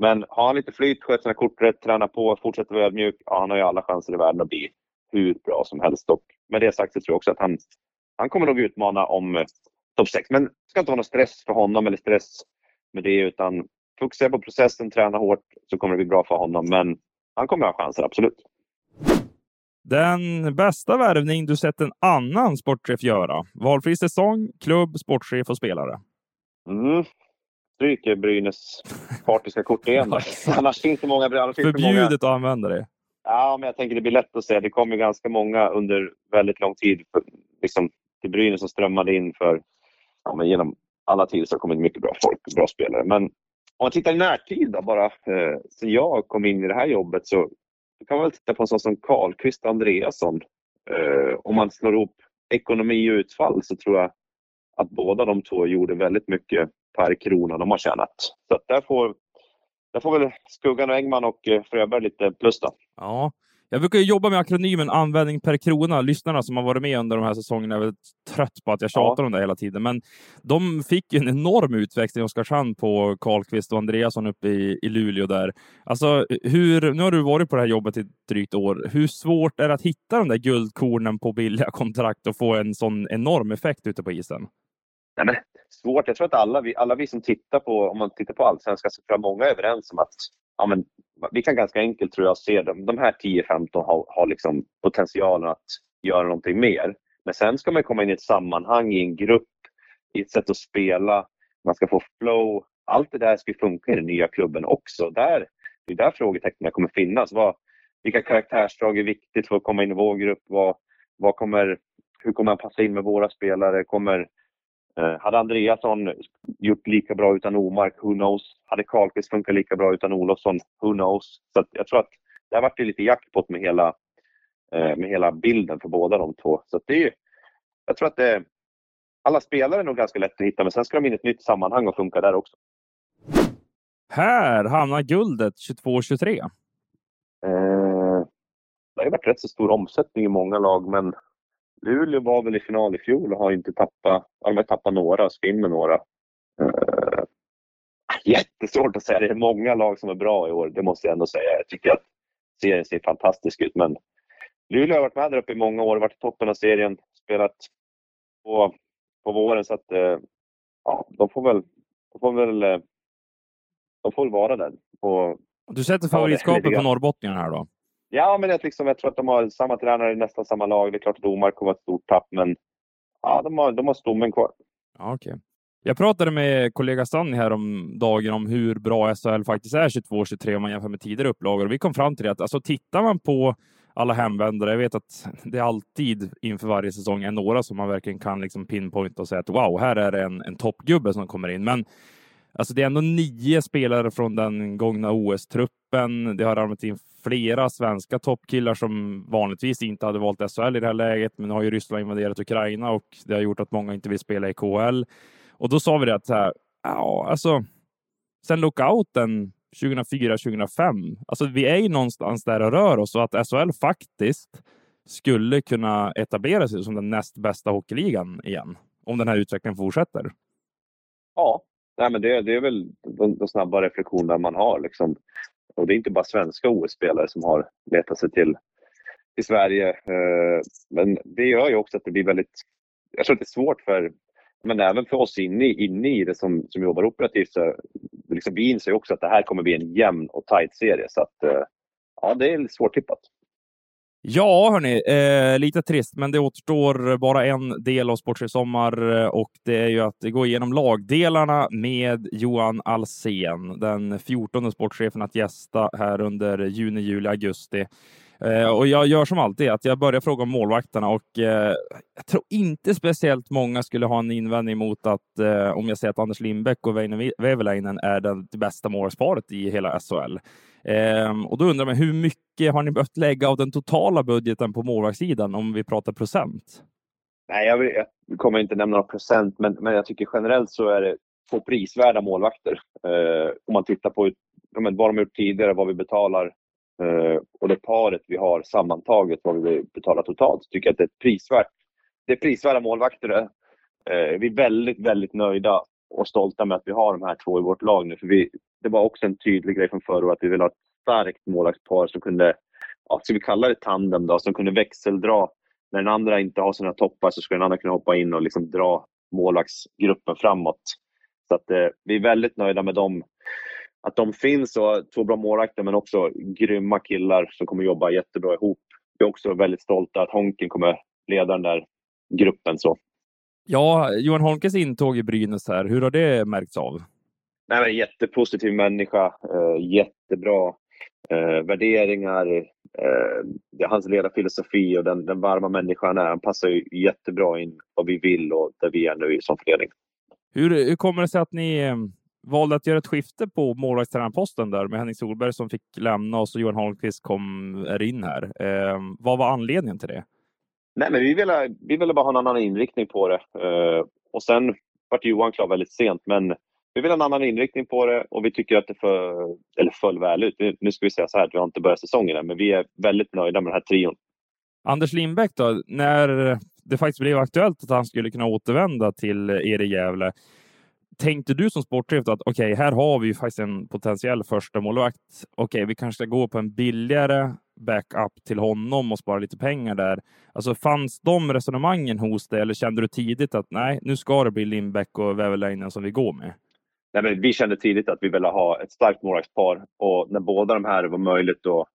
S2: men har han lite flyt, sköter sina kort rätt, tränar på, fortsätter vara ödmjuk, ja, han har ju alla chanser i världen att bli hur bra som helst. Och med det sagt så tror jag också att han, han kommer nog utmana om eh, topp 6. Men det ska inte vara någon stress för honom eller stress med det utan fokusera på processen, träna hårt så kommer det bli bra för honom. Men han kommer ha chanser, absolut.
S1: Den bästa värvning du sett en annan sportchef göra? Valfri säsong, klubb, sportchef och spelare?
S2: Mm. Stryker Brynäs partiska kort igen. annars finns det många. Annars
S1: Förbjudet
S2: många...
S1: att använda det.
S2: Ja, men jag tänker det blir lätt att säga. Det kom ju ganska många under väldigt lång tid för, liksom, till Brynäs som strömmade in för ja, men genom alla tider så har det kommit mycket bra folk bra spelare. Men om man tittar i närtid då, bara eh, sen jag kom in i det här jobbet så kan man väl titta på en sån som Karlqvist Andreasson. Eh, om man slår ihop ekonomi och utfall så tror jag att båda de två gjorde väldigt mycket per krona de har tjänat. Så där får, där får väl Skuggan och Engman och eh, Fröberg lite plus då.
S1: Ja, jag brukar jobba med akronymen användning per krona. Lyssnarna som har varit med under de här säsongerna är väl trött på att jag tjatar ja. om det hela tiden. Men de fick ju en enorm utväxling i Oskarshamn på Karlqvist och Andreasson uppe i, i Luleå där. Alltså, hur, nu har du varit på det här jobbet i drygt år. Hur svårt är det att hitta de där guldkornen på billiga kontrakt och få en sån enorm effekt ute på isen?
S2: Nej, men, svårt. Jag tror att alla vi, alla vi som tittar på, om man tittar på allsvenskan, så tror jag många är överens om att ja, men, vi kan ganska enkelt tror jag se dem. De här 10-15 har, har liksom potentialen att göra någonting mer. Men sen ska man komma in i ett sammanhang, i en grupp, i ett sätt att spela. Man ska få flow. Allt det där ska funka i den nya klubben också. Där, det är där frågetecknen kommer finnas. Vad, vilka karaktärsdrag är viktigt för att komma in i vår grupp? Vad, vad kommer, hur kommer man passa in med våra spelare? Kommer hade Andreasson gjort lika bra utan Omark, who knows? Hade Karlqvist funkat lika bra utan Olofsson, who knows? Så jag tror att det har varit lite jackpot med hela, eh, med hela bilden för båda de två. Så det är, jag tror att det, alla spelare är nog ganska lätt att hitta, men sen ska de in i ett nytt sammanhang och funka där också.
S1: Här hamnar guldet 22-23. Eh,
S2: det har varit rätt så stor omsättning i många lag, men Luleå var väl i final i fjol och har inte tappat, de har tappat några, in med några. Uh, jättesvårt att säga. Det är många lag som är bra i år, det måste jag ändå säga. Jag tycker att serien ser fantastisk ut, men Luleå har varit med där uppe i många år, varit i toppen av serien, spelat på, på våren så att uh, ja, de får väl, de får väl, uh, de får väl vara där. Och,
S1: du sätter favoritskapet på norrbottningarna här då?
S2: Ja, men jag, liksom, jag tror att de har samma tränare i nästan samma lag. Det är klart att Omar kommer att ett stort tapp, men ja, de har, de har stommen kvar.
S1: Ja, okay. Jag pratade med kollega Sanni här om dagen om hur bra SHL faktiskt är 22-23 om man jämför med tidigare upplagor. Och vi kom fram till det att alltså, tittar man på alla hemvändare, jag vet att det är alltid inför varje säsong är några som man verkligen kan liksom pinpointa och säga att wow, här är det en, en toppgubbe som kommer in. Men Alltså det är ändå nio spelare från den gångna OS-truppen. Det har ramlat in flera svenska toppkillar som vanligtvis inte hade valt SHL i det här läget. Men nu har ju Ryssland invaderat Ukraina och det har gjort att många inte vill spela i KHL. Och då sa vi det att så här, ja, alltså sen lockouten 2004-2005, alltså vi är ju någonstans där och rör oss och att SHL faktiskt skulle kunna etablera sig som den näst bästa hockeyligan igen om den här utvecklingen fortsätter.
S2: Ja, Nej, men det, det är väl de, de snabba reflektionerna man har. Liksom. Och det är inte bara svenska OS-spelare som har letat sig till, till Sverige. Eh, men det gör ju också att det blir väldigt... Jag tror att det är svårt för, men även för oss inne, inne i det som, som jobbar operativt. Så liksom, vi inser också att det här kommer bli en jämn och tight serie. Så att, eh, ja, det är svårtippat.
S1: Ja, hörni, eh, lite trist, men det återstår bara en del av Sportchef Sommar eh, och det är ju att gå igenom lagdelarna med Johan Alsen, den 14 sportchefen att gästa här under juni, juli, augusti. Eh, och jag gör som alltid, att jag börjar fråga om målvakterna och eh, jag tror inte speciellt många skulle ha en invändning mot att eh, om jag säger att Anders Lindbäck och Väinö Väveläinen är det bästa målsparet i hela SHL. Ehm, och då undrar man hur mycket har ni behövt lägga av den totala budgeten på målvaktssidan om vi pratar procent?
S2: Nej, jag, vill, jag kommer inte nämna några procent, men, men jag tycker generellt så är det två prisvärda målvakter. Eh, om man tittar på vad de har gjort tidigare, vad vi betalar Eh, och det paret vi har sammantaget, vad vi betalar totalt, tycker jag att det är prisvärt. Det är prisvärda målvakter. Eh, vi är väldigt, väldigt nöjda och stolta med att vi har de här två i vårt lag nu. För vi, det var också en tydlig grej från förra året att vi vill ha ett starkt målvaktspar som kunde, ja, ska vi kalla det tandem då, som kunde växeldra. När den andra inte har sina toppar så ska den andra kunna hoppa in och liksom dra målvaktsgruppen framåt. Så att, eh, vi är väldigt nöjda med dem. Att de finns och två bra målvakter men också grymma killar som kommer jobba jättebra ihop. Vi är också väldigt stolta att Honken kommer leda den där gruppen. Så.
S1: Ja, Johan Holmqvists intåg i Brynäs här, hur har det märkts av?
S2: Nej, men jättepositiv människa, eh, jättebra eh, värderingar. Eh, hans ledarfilosofi och den, den varma människan är. Han passar ju jättebra in vad vi vill och där vi är nu som förening.
S1: Hur, hur kommer det sig att ni eh, valde att göra ett skifte på målvaktstränarposten där med Henning Solberg som fick lämna och så Johan Holmqvist kom in här? Eh, vad var anledningen till det?
S2: Nej, men vi ville, vi ville bara ha en annan inriktning på det. Eh, och sen vart Johan klar väldigt sent, men vi vill ha en annan inriktning på det och vi tycker att det för, eller föll väl ut. Nu ska vi säga så här, vi har inte börjat säsongen än, men vi är väldigt nöjda med den här trion.
S1: Anders Lindbäck då, när det faktiskt blev aktuellt att han skulle kunna återvända till er i Gävle. Tänkte du som sportchef att okej, okay, här har vi ju faktiskt en potentiell första målvakt. Okej, okay, vi kanske ska gå på en billigare backup till honom och spara lite pengar där. Alltså fanns de resonemangen hos dig eller kände du tidigt att nej, nu ska det bli Lindbäck och Väverläinen som vi går med?
S2: Nej, men vi kände tidigt att vi ville ha ett starkt målvaktspar och när båda de här var möjligt att,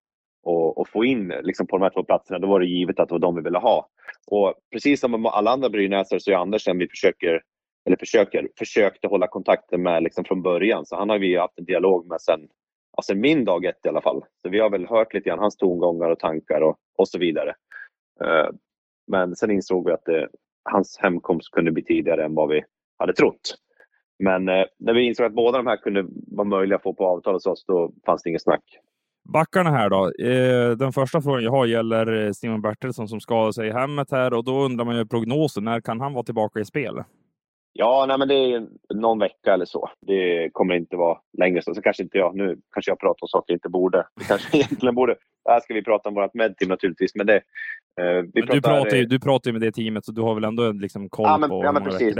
S2: att, att få in liksom på de här två platserna, då var det givet att det var de vi ville ha. Och precis som med alla andra brynäsare så är Andersen vi försöker, eller försöker, försökte hålla kontakten med liksom från början. Så han har vi haft en dialog med sen, alltså min dag ett i alla fall. Så vi har väl hört lite grann hans tongångar och tankar och, och så vidare. Uh, men sen insåg vi att det, hans hemkomst kunde bli tidigare än vad vi hade trott. Men eh, när vi insåg att båda de här kunde vara möjliga att få på avtal hos oss, då fanns det inget snack.
S1: Backarna här då. Eh, den första frågan jag har gäller eh, Simon Bertilsson som skadade sig i hemmet här och då undrar man ju prognosen. När kan han vara tillbaka i spel?
S2: Ja, nej, men det är någon vecka eller så. Det kommer inte vara längre så. så kanske inte jag, nu kanske jag pratar om saker jag inte borde. Det kanske egentligen borde. Här ska vi prata om vårt medteam naturligtvis, men det,
S1: Eh, vi pratar, du, pratar ju, du pratar ju med det teamet, så du har väl ändå liksom koll
S2: ja, men,
S1: på
S2: ja, men precis.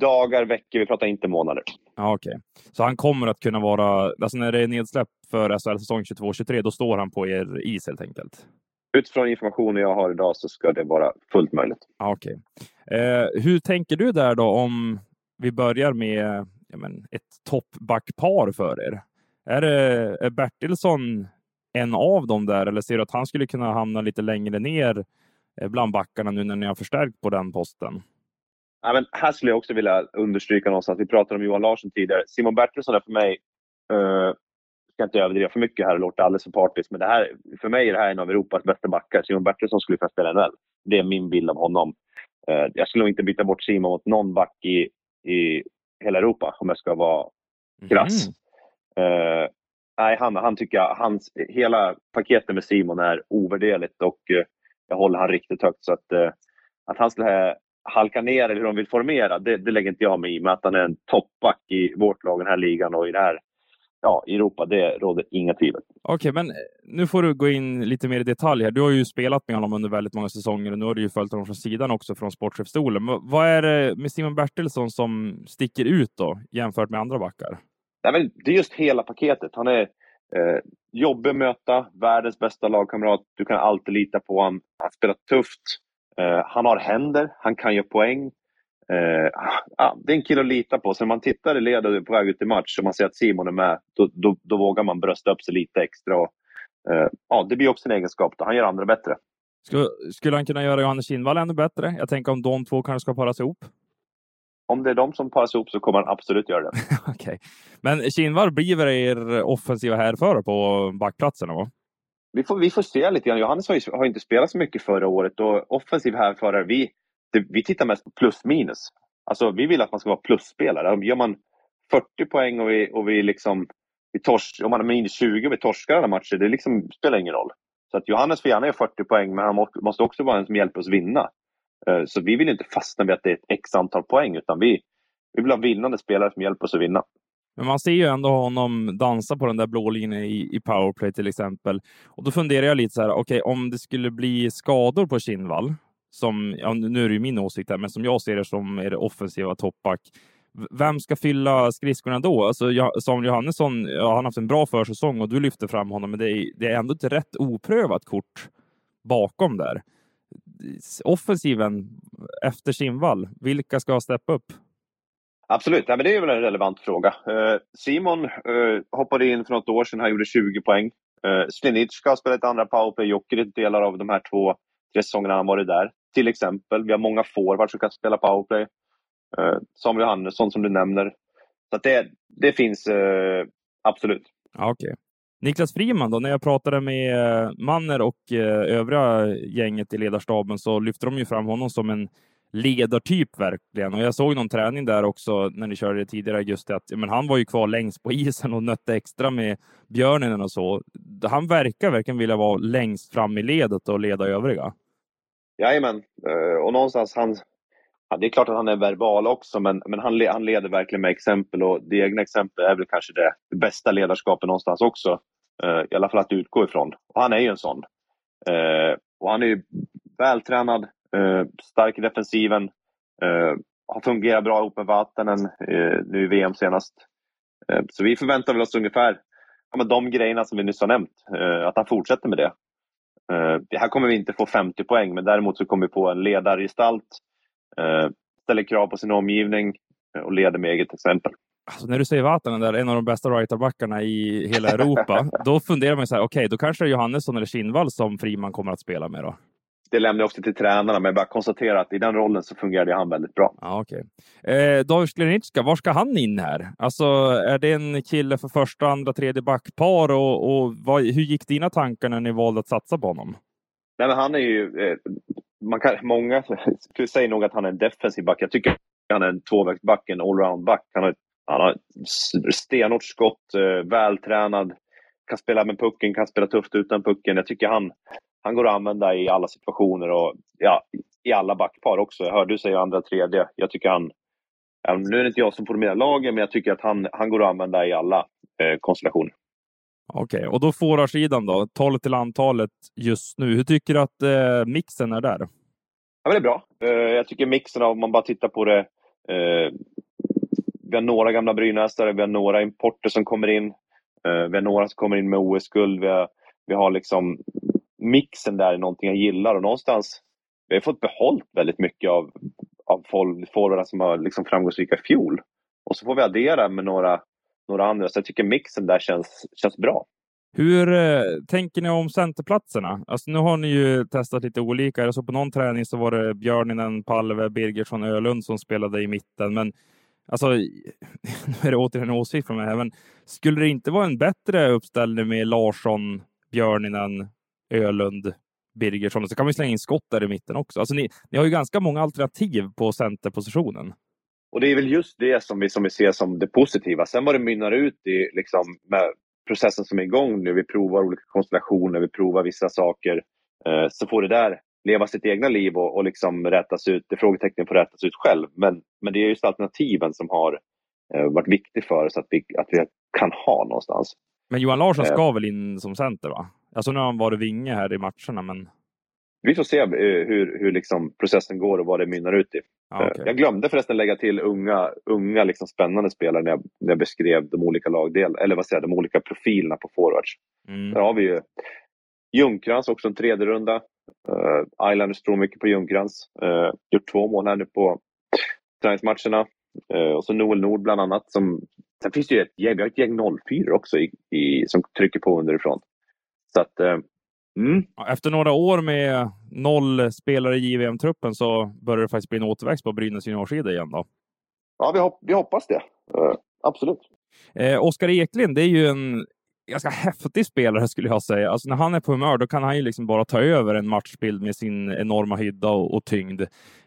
S2: Dagar, veckor, vi pratar inte månader.
S1: Ja, okay. så han kommer att kunna vara, alltså när det är nedsläpp för SHL-säsong 22-23, då står han på er is helt enkelt?
S2: Utifrån informationen jag har idag så ska det vara fullt möjligt.
S1: Okej. Okay. Eh, hur tänker du där då om vi börjar med ja, men, ett toppbackpar för er? Är, det, är Bertilsson en av dem där? Eller ser du att han skulle kunna hamna lite längre ner eh, bland backarna nu när ni har förstärkt på den posten?
S2: Ja, men här skulle jag också vilja understryka någonstans. Vi pratade om Johan Larsson tidigare. Simon Bertilsson är för mig, uh, ska inte överdriva för mycket här och låta alldeles för partisk, men det här, för mig är det här en av Europas bästa backar. Simon Bertilsson skulle kunna spela NHL. Det är min bild av honom. Uh, jag skulle nog inte byta bort Simon mot någon back i, i hela Europa om jag ska vara krass. Mm. Uh, nej, han, han tycker jag, hans, hela paketet med Simon är ovärderligt och eh, jag håller han riktigt högt. Så att, eh, att han skulle halka ner eller hur de vill formera, det, det lägger inte jag mig i. Men att han är en toppback i vårt lag, den här ligan och i det här ja, i Europa, det råder inga tvivel.
S1: Okej, okay, men nu får du gå in lite mer i detalj här. Du har ju spelat med honom under väldigt många säsonger och nu har du ju följt honom från sidan också från sportchefstolen. Vad är det med Simon Bertilsson som sticker ut då jämfört med andra backar?
S2: Nej, men det är just hela paketet. Han är eh, jobbig att möta, världens bästa lagkamrat. Du kan alltid lita på honom. Han spelar tufft. Eh, han har händer, han kan göra poäng. Eh, ja, det är en kille att lita på. Så när man tittar i led och är på väg ut i match och man ser att Simon är med, då, då, då vågar man brösta upp sig lite extra. Och, eh, ja, det blir också en egenskap. Då. Han gör andra bättre.
S1: Skulle, skulle han kunna göra Johannes Kindvall ännu bättre? Jag tänker om de två kanske ska paras ihop?
S2: om det är de som paras ihop så kommer han absolut göra det.
S1: Okay. Men Kinvall blir väl er offensiva härförare på backplatserna? Va?
S2: vi, får, vi får se lite grann. Johannes har, ju, har inte spelat så mycket förra året och offensiv här förare, vi, det, vi tittar mest på plus minus. Alltså vi vill att man ska vara plusspelare. Gör man 40 poäng och vi, och vi liksom, vi tors, om man är minus 20 och vi torskar alla matcher, det liksom spelar ingen roll. Så att Johannes får gärna göra 40 poäng, men han måste också vara en som hjälper oss vinna. Eh, så vi vill inte fastna vid att det är ett x antal poäng, utan vi, vi vill ha vinnande spelare som hjälper oss att vinna.
S1: Men man ser ju ändå honom dansa på den där blå linjen i, i powerplay till exempel. Och då funderar jag lite så här, okej, okay, om det skulle bli skador på Kinnvall, som, ja, nu är det ju min åsikt här, men som jag ser det som är det offensiva toppback. Vem ska fylla skridskorna då? Alltså, Samuel Johannesson, ja, han har haft en bra försäsong och du lyfter fram honom, men det är, det är ändå ett rätt oprövat kort bakom där. Offensiven efter Simvall, vilka ska steppa upp?
S2: Absolut, ja, men det är väl en relevant fråga. Eh, Simon eh, hoppade in för något år sedan, han gjorde 20 poäng. Eh, Slinic ska har spelat andra powerplay, Jokerit delar av de här två, tre säsongerna han varit där. Till exempel, vi har många forwards som kan spela powerplay. Eh, Samuel Johannesson som du nämner. Så det, det finns eh, absolut.
S1: Ja, okay. Niklas Friman då, när jag pratade med eh, Manner och övriga gänget i ledarstaben så lyfte de ju fram honom som en ledartyp verkligen. Och jag såg någon träning där också när ni körde det tidigare i augusti att men han var ju kvar längst på isen och nötte extra med björnen och så. Han verkar verkligen vilja vara längst fram i ledet och leda övriga.
S2: Jajamän, eh, och någonstans han, det är klart att han är verbal också, men, men han, han leder verkligen med exempel och det egna exemplet är väl kanske det, det bästa ledarskapet någonstans också. Eh, I alla fall att utgå ifrån. Och han är ju en sån. Eh, och han är ju vältränad, stark i defensiven. Har fungerat bra ihop med Vatanen nu i VM senast. så vi förväntar oss ungefär ja, men de grejerna som vi nyss har nämnt. att han fortsätter med det här kommer vi inte få 50 poäng, men däremot så kommer vi få en ledargestalt. ställer krav på sin omgivning och leder med eget exempel.
S1: Alltså, när du säger Vatanen där, en av de bästa rightarbackarna i hela Europa, då funderar man så här, okej, okay, då kanske det är Johannesson eller Kinnvall som Friman kommer att spela med då?
S2: Det lämnar jag också till tränarna, men jag bara konstatera att i den rollen så fungerade han väldigt bra.
S1: Ja, okay. eh, David Sklenicka, var ska han in här? Alltså, är det en kille för första, andra, tredje backpar och, och vad, hur gick dina tankar när ni valde att satsa på honom?
S2: Nej, men han är ju, eh, man kan, många säger nog att han är en defensiv back. Jag tycker han är en tvåvägsback, en allround-back. Han har, han har stenhårt skott, eh, vältränad, kan spela med pucken, kan spela tufft utan pucken. Jag tycker han, han går att använda i alla situationer och ja, i alla backpar också. Jag hörde du säga andra, tredje. Jag tycker han, nu är det inte jag som formerar lagen, men jag tycker att han, han går att använda i alla eh, konstellationer.
S1: Okej, okay. och då forwardsidan då, 12 till antalet just nu. Hur tycker du att eh, mixen är där?
S2: Ja, men det är bra. Eh, jag tycker mixen, om man bara tittar på det. Eh, vi har några gamla brynäsare, vi har några importer som kommer in. Eh, vi har några som kommer in med OS-guld. Vi har, vi har liksom mixen där är någonting jag gillar och någonstans, vi har fått behållt väldigt mycket av, av forwardarna som har liksom framgångsrika i fjol. Och så får vi addera med några, några andra, så jag tycker mixen där känns, känns bra.
S1: Hur eh, tänker ni om centerplatserna? Alltså, nu har ni ju testat lite olika. Jag såg på någon träning så var det Björninen, Palve, Birgersson, Ölund som spelade i mitten. Men alltså, nu är det återigen en åsikt från mig här, men skulle det inte vara en bättre uppställning med Larsson, Björninen, Ölund, Birgersson. Så kan vi slänga in skott där i mitten också. Alltså ni, ni har ju ganska många alternativ på centerpositionen.
S2: Och det är väl just det som vi, som vi ser som det positiva. Sen vad det mynnar ut i liksom, med processen som är igång nu. Vi provar olika konstellationer, vi provar vissa saker. Eh, så får det där leva sitt egna liv och, och liksom rättas ut. Det frågetecknen får rättas ut själv. Men, men det är just alternativen som har eh, varit viktigt för oss att vi, att vi kan ha någonstans.
S1: Men Johan Larsson ska eh. väl in som center va? Alltså nu har han varit vinge här i matcherna, men...
S2: Vi får se eh, hur, hur liksom processen går och vad det mynnar ut i. Ah, okay. Jag glömde förresten lägga till unga, unga liksom spännande spelare när jag, när jag beskrev de olika lagdel, eller vad säger de olika profilerna på forwards. Mm. Där har vi ju Ljungkrans, också en tredje runda. Uh, Islanders tror mycket på Ljungkrans. Uh, gjort två mål här nu på träningsmatcherna. Uh, och så Noel Nord bland annat. Som, sen finns det ju ett gäng, vi har ett gäng 04 också i, i, som trycker på underifrån. Så att, eh,
S1: mm. Efter några år med noll spelare i JVM-truppen så börjar det faktiskt bli en återväxt på Brynäs juniorsida igen då?
S2: Ja, vi, hop vi hoppas det. Uh, absolut.
S1: Eh, Oskar Eklind, det är ju en ganska häftig spelare skulle jag säga. Alltså när han är på humör, då kan han ju liksom bara ta över en matchbild med sin enorma hydda och, och tyngd.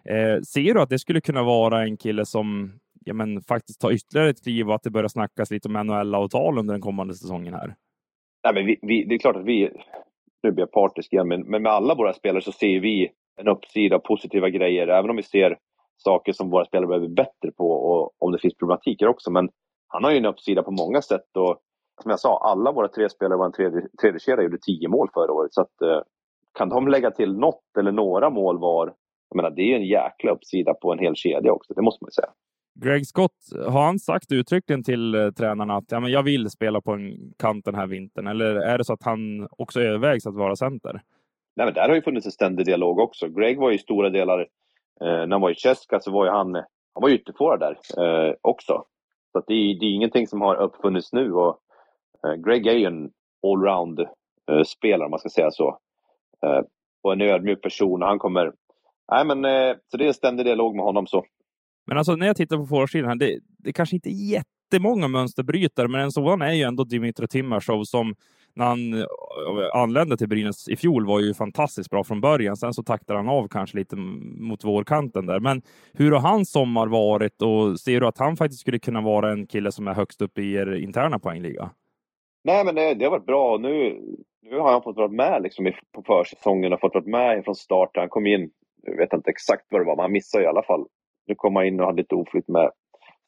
S1: Eh, ser du att det skulle kunna vara en kille som ja, men faktiskt tar ytterligare ett kliv och att det börjar snackas lite om NHL-avtal under den kommande säsongen här?
S2: Nej, men vi, vi, det är klart att vi, nu blir jag partisk igen, men, men med alla våra spelare så ser vi en uppsida, positiva grejer, även om vi ser saker som våra spelare behöver bli bättre på och om det finns problematiker också. Men han har ju en uppsida på många sätt och som jag sa, alla våra tre spelare i vår tredje, tredje kedja gjorde tio mål förra året. Så att, eh, kan de lägga till något eller några mål var, jag menar, det är ju en jäkla uppsida på en hel kedja också, det måste man ju säga.
S1: Greg Scott, har han sagt uttryckligen till eh, tränarna att ja, men jag vill spela på en kant den här vintern? Eller är det så att han också övervägs att vara center?
S2: Nej, men där har ju funnits en ständig dialog också. Greg var ju i stora delar, eh, när han var i Cheska så var ju han, han var ytterforward där eh, också. Så att det, är, det är ingenting som har uppfunnits nu. Och, eh, Greg är ju en allround-spelare eh, om man ska säga så. Eh, och en ödmjuk person. Han kommer... Nej, men, eh, så det är en ständig dialog med honom. så.
S1: Men alltså när jag tittar på forwardsidan här, det, det kanske inte är jättemånga mönsterbrytare, men en sådan är ju ändå Dimitri Timashov som när han eh, anlände till Brynäs i fjol var ju fantastiskt bra från början. Sen så taktade han av kanske lite mot vårkanten där. Men hur har hans sommar varit och ser du att han faktiskt skulle kunna vara en kille som är högst upp i er interna poängliga?
S2: Nej, men det, det har varit bra. Nu, nu har han fått vara med liksom på försäsongen och fått vara med från start. Han kom in, jag vet inte exakt vad det var, men han missade i alla fall. Nu kom han in och hade lite oflytt med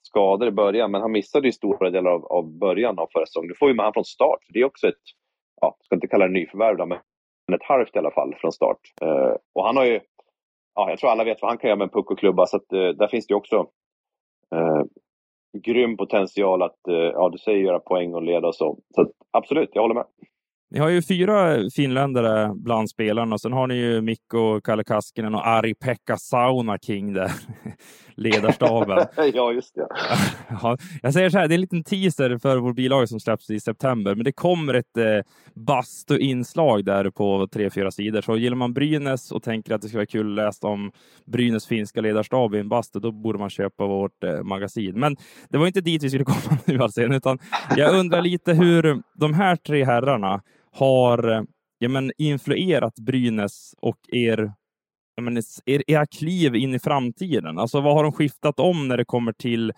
S2: skador i början, men han missade ju stora delar av, av början av förra säsongen. Nu får vi med honom från start. Det är också ett, ja, jag ska inte kalla det nyförvärv då men ett halvt i alla fall från start. Eh, och han har ju, ja, jag tror alla vet vad han kan göra med en puck och klubba, så att, eh, där finns det ju också eh, grym potential att, eh, ja du säger göra poäng och leda och så. Så att, absolut, jag håller med.
S1: Ni har ju fyra finländare bland spelarna och sen har ni ju Mikko Kalle Kaskinen och Ari-Pekka Sauna King där, ledarstaben.
S2: ja, just det.
S1: ja, jag säger så här, det är en liten teaser för vår bilaga som släpps i september, men det kommer ett eh, bastu-inslag där på tre, fyra sidor. Så gillar man Brynäs och tänker att det ska vara kul att läsa om Brynäs finska ledarstab i en bastu, då borde man köpa vårt eh, magasin. Men det var inte dit vi skulle komma nu, alltså, utan jag undrar lite hur de här tre herrarna har ja, men, influerat Brynäs och er, ja, men, er, era kliv in i framtiden? Alltså vad har de skiftat om när det kommer till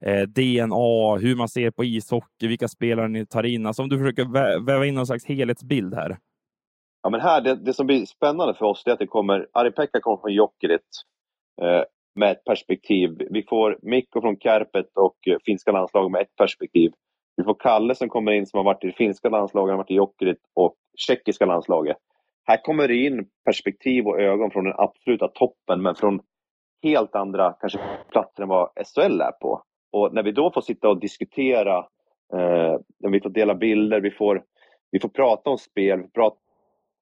S1: eh, DNA, hur man ser på ishockey, vilka spelare ni tar in? Alltså om du försöker vä väva in någon slags helhetsbild här.
S2: Ja, men här, det, det som blir spännande för oss är att det kommer, Ari-Pekka kommer från Jokerit eh, med ett perspektiv. Vi får Mikko från Kärpet och eh, finska landslaget med ett perspektiv. Vi får Kalle som kommer in som har varit i det finska landslaget, har varit i Jokerit och tjeckiska landslaget. Här kommer det in perspektiv och ögon från den absoluta toppen, men från helt andra kanske platser än vad SHL är på. Och när vi då får sitta och diskutera, eh, när vi får dela bilder, vi får, vi får prata om spel, vi får prata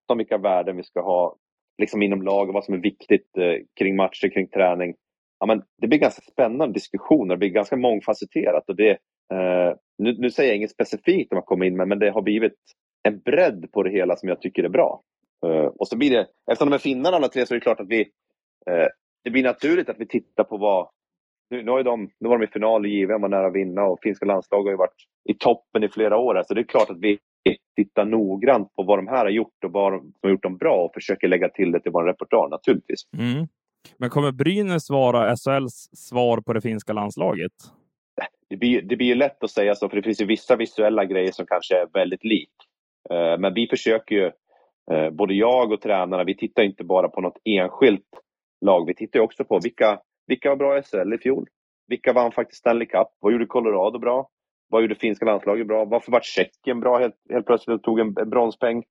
S2: om vilka värden vi ska ha liksom inom och vad som är viktigt eh, kring matcher, kring träning. Ja, men det blir ganska spännande diskussioner, det blir ganska mångfacetterat och det, Eh, nu, nu, säger jag inget specifikt om att komma in med, men det har blivit en bredd på det hela som jag tycker är bra. Uh, och så blir det, eftersom de är finnar alla tre så är det klart att vi, uh, det blir naturligt att vi tittar på vad, nu, nu, har de, nu var de i final i JVM, och nära att vinna och finska landslaget har ju varit i toppen i flera år. Så det är klart att vi tittar noggrant på vad de här har gjort och vad de, som har gjort dem bra och försöker lägga till det till vår repertoar naturligtvis.
S1: Mm. Men kommer Brynäs vara SHLs svar på det finska landslaget?
S2: Det blir, det blir ju lätt att säga så, för det finns ju vissa visuella grejer som kanske är väldigt lik. Eh, men vi försöker ju, eh, både jag och tränarna, vi tittar inte bara på något enskilt lag. Vi tittar också på vilka, vilka var bra i SHL i fjol? Vilka vann faktiskt Stanley Cup? Vad gjorde Colorado bra? Vad gjorde finska landslaget bra? Varför var Tjeckien bra helt, helt plötsligt och tog en, bronspeng?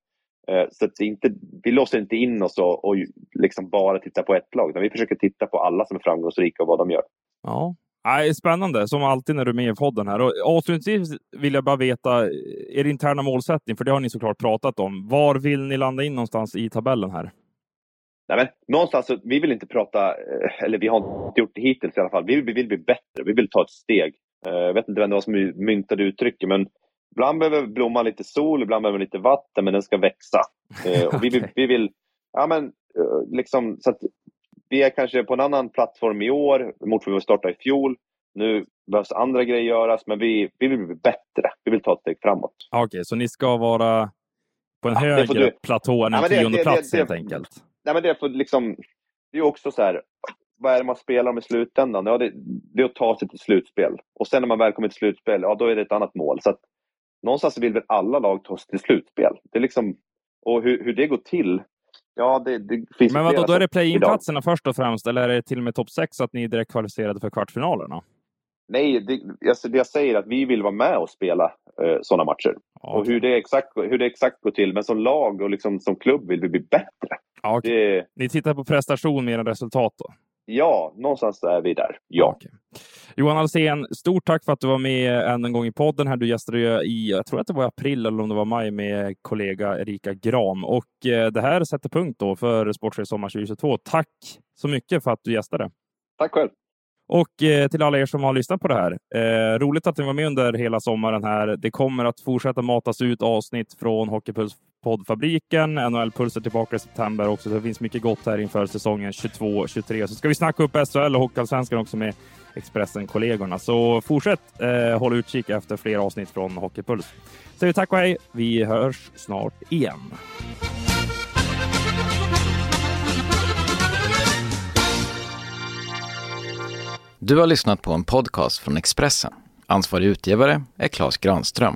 S2: Eh, så att inte, vi låser inte in oss och, och liksom bara tittar på ett lag, utan vi försöker titta på alla som är framgångsrika och vad de gör.
S1: Ja, Nej, spännande, som alltid när du är med i podden här. Och avslutningsvis vill jag bara veta er interna målsättning, för det har ni såklart pratat om. Var vill ni landa in någonstans i tabellen här?
S2: Nej, men, någonstans, vi vill inte prata, eh, eller vi har inte gjort det hittills i alla fall. Vi vill, vi vill bli bättre, vi vill ta ett steg. Eh, jag vet inte vem det var som myntade uttrycket, men ibland behöver blomman lite sol, ibland behöver lite vatten, men den ska växa. okay. Eh, och vi, vill, vi vill, ja men, liksom, så att vi är kanske på en annan plattform i år mot vad vi startade i fjol. Nu behövs andra grejer göras, men vi, vi vill bli bättre. Vi vill ta ett steg framåt.
S1: Okej, okay, så ni ska vara på en
S2: Ja,
S1: högre
S2: får du-
S1: platå än en
S2: Ja, men det-
S1: tionde
S2: det-
S1: plats
S2: det-
S1: helt enkelt?
S2: Nej, men det, är för, liksom, det är också så här, vad är det man spelar om i slutändan? Ja, det, det är att ta sig till slutspel. Och sen när man väl kommer till slutspel, ja då är det ett annat mål. Så att, någonstans vill väl alla lag ta sig till slutspel. Det är liksom, och hur, hur det går till, ja det, det finns
S1: Men vadå, då är det play-in-platserna först och främst, eller är det till och med topp sex att ni är direkt kvalificerade för kvartsfinalerna?
S2: Nej, det, alltså det jag säger är att vi vill vara med och spela eh, sådana matcher.
S1: Ja,
S2: Och hur det, exakt, hur det exakt går till. Men som lag och liksom som klubb vill vi bli bättre.
S1: okej.
S2: Det,
S1: Ni tittar på prestation mer än resultat då?
S2: Ja, någonstans är vi där. Ja.
S1: Okej. Johan Alsen, stort tack för att du var med än en gång i podden här. Du gästade ju i, jag tror att det var april eller om det var maj med kollega Erika Gram. Och eh, det här sätter punkt då för Sportchef Sommar 2022. Tack så mycket för att du gästade.
S2: Tack själv.
S1: Och eh, till alla er som har lyssnat på det här. Eh, roligt att ni var med under hela sommaren här. Det kommer att fortsätta matas ut avsnitt från Hockeypuls poddfabriken. NHL-puls är tillbaka i september också. Så det finns mycket gott här inför säsongen 22-23. Så ska vi snacka upp SHL och Hockeyallsvenskan också med Expressen-kollegorna. Så fortsätt eh, hålla utkik efter fler avsnitt från Hockeypuls. Säger vi tack och hej. Vi hörs snart igen.
S5: Du har lyssnat på en podcast från Expressen. Ansvarig utgivare är Klas Granström.